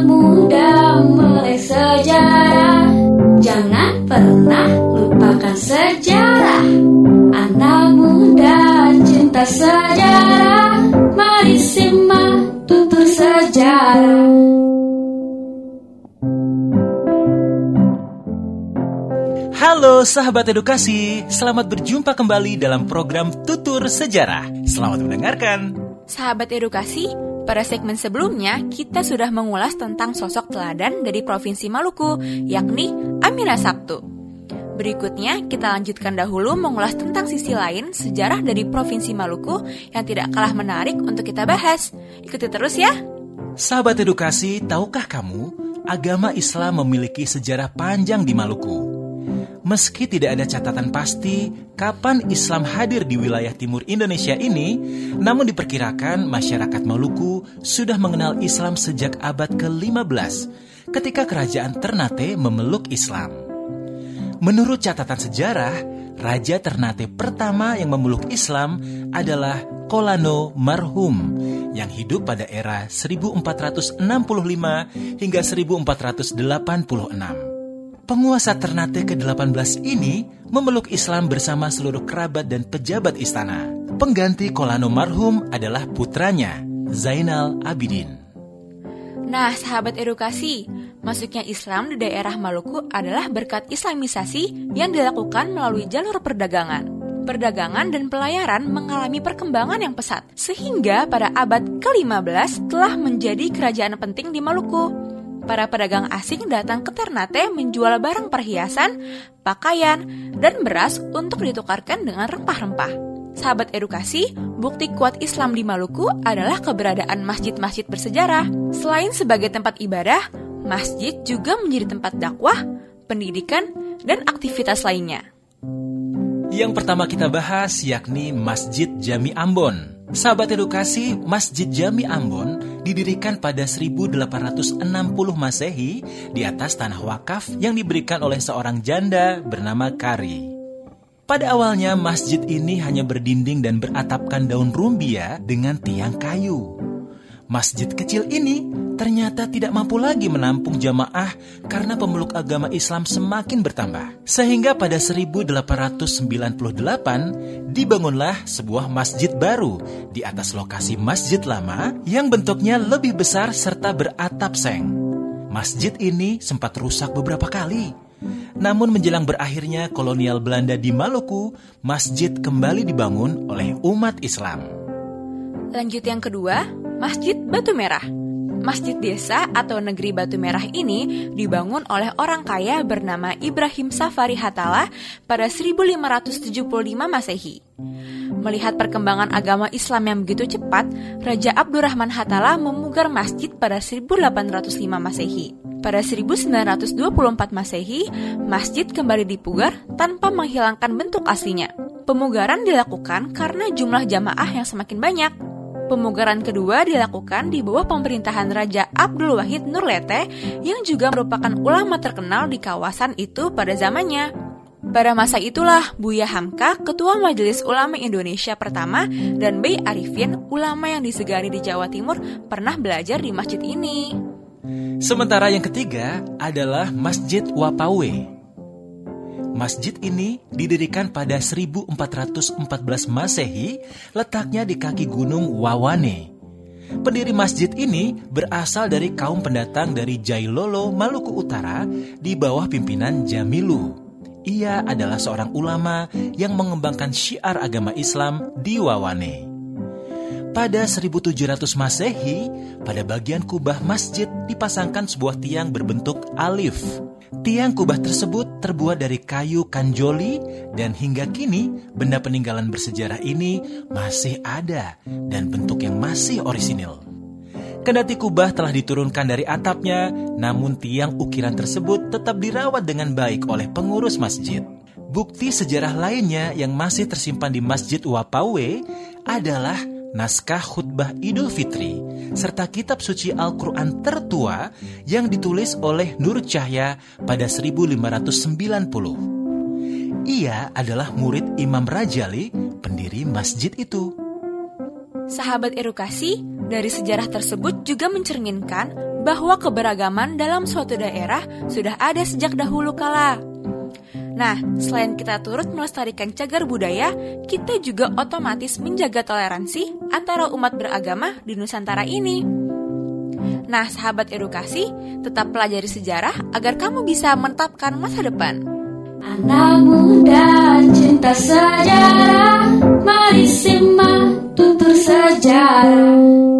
Anak muda melek sejarah. Jangan pernah lupakan sejarah. Anak muda cinta sejarah. Mari simak tutur sejarah. Halo sahabat edukasi, selamat berjumpa kembali dalam program Tutur Sejarah. Selamat mendengarkan. Sahabat edukasi, pada segmen sebelumnya kita sudah mengulas tentang sosok teladan dari Provinsi Maluku, yakni Amina Sabtu. Berikutnya, kita lanjutkan dahulu mengulas tentang sisi lain sejarah dari Provinsi Maluku yang tidak kalah menarik untuk kita bahas. Ikuti terus ya. Sahabat edukasi, tahukah kamu agama Islam memiliki sejarah panjang di Maluku? Meski tidak ada catatan pasti kapan Islam hadir di wilayah timur Indonesia ini, namun diperkirakan masyarakat Maluku sudah mengenal Islam sejak abad ke-15 ketika kerajaan Ternate memeluk Islam. Menurut catatan sejarah, Raja Ternate pertama yang memeluk Islam adalah Kolano Marhum yang hidup pada era 1465 hingga 1486. Penguasa Ternate ke-18 ini memeluk Islam bersama seluruh kerabat dan pejabat istana. Pengganti Kolano marhum adalah putranya, Zainal Abidin. Nah, sahabat edukasi, masuknya Islam di daerah Maluku adalah berkat Islamisasi yang dilakukan melalui jalur perdagangan. Perdagangan dan pelayaran mengalami perkembangan yang pesat, sehingga pada abad ke-15 telah menjadi kerajaan penting di Maluku para pedagang asing datang ke Ternate menjual barang perhiasan, pakaian, dan beras untuk ditukarkan dengan rempah-rempah. Sahabat edukasi, bukti kuat Islam di Maluku adalah keberadaan masjid-masjid bersejarah. Selain sebagai tempat ibadah, masjid juga menjadi tempat dakwah, pendidikan, dan aktivitas lainnya. Yang pertama kita bahas yakni Masjid Jami Ambon. Sahabat edukasi, Masjid Jami Ambon didirikan pada 1860 Masehi di atas tanah wakaf yang diberikan oleh seorang janda bernama Kari. Pada awalnya masjid ini hanya berdinding dan beratapkan daun rumbia dengan tiang kayu. Masjid kecil ini ternyata tidak mampu lagi menampung jamaah karena pemeluk agama Islam semakin bertambah. Sehingga pada 1898 dibangunlah sebuah masjid baru di atas lokasi masjid lama yang bentuknya lebih besar serta beratap seng. Masjid ini sempat rusak beberapa kali. Namun menjelang berakhirnya kolonial Belanda di Maluku, masjid kembali dibangun oleh umat Islam. Lanjut yang kedua, Masjid Batu Merah. Masjid desa atau negeri Batu Merah ini dibangun oleh orang kaya bernama Ibrahim Safari Hatala pada 1575 Masehi. Melihat perkembangan agama Islam yang begitu cepat, Raja Abdurrahman Hatala memugar masjid pada 1805 Masehi. Pada 1924 Masehi, masjid kembali dipugar tanpa menghilangkan bentuk aslinya. Pemugaran dilakukan karena jumlah jamaah yang semakin banyak. Pemugaran kedua dilakukan di bawah pemerintahan Raja Abdul Wahid Nurlete yang juga merupakan ulama terkenal di kawasan itu pada zamannya. Pada masa itulah Buya Hamka, Ketua Majelis Ulama Indonesia pertama, dan Bey Arifin, ulama yang disegani di Jawa Timur, pernah belajar di masjid ini. Sementara yang ketiga adalah Masjid Wapawe Masjid ini didirikan pada 1414 Masehi, letaknya di kaki gunung Wawane. Pendiri masjid ini berasal dari kaum pendatang dari Jailolo, Maluku Utara di bawah pimpinan Jamilu. Ia adalah seorang ulama yang mengembangkan syiar agama Islam di Wawane. Pada 1700 Masehi, pada bagian kubah masjid dipasangkan sebuah tiang berbentuk alif. Tiang kubah tersebut terbuat dari kayu kanjoli dan hingga kini benda peninggalan bersejarah ini masih ada dan bentuk yang masih orisinil. Kendati kubah telah diturunkan dari atapnya, namun tiang ukiran tersebut tetap dirawat dengan baik oleh pengurus masjid. Bukti sejarah lainnya yang masih tersimpan di Masjid Wapawe adalah naskah khutbah Idul Fitri, serta kitab suci Al-Quran tertua yang ditulis oleh Nur Cahya pada 1590. Ia adalah murid Imam Rajali, pendiri masjid itu. Sahabat edukasi, dari sejarah tersebut juga mencerminkan bahwa keberagaman dalam suatu daerah sudah ada sejak dahulu kala. Nah, selain kita turut melestarikan cagar budaya, kita juga otomatis menjaga toleransi antara umat beragama di Nusantara ini. Nah, sahabat edukasi, tetap pelajari sejarah agar kamu bisa menetapkan masa depan. Anak muda cinta sejarah, mari simak tutur sejarah.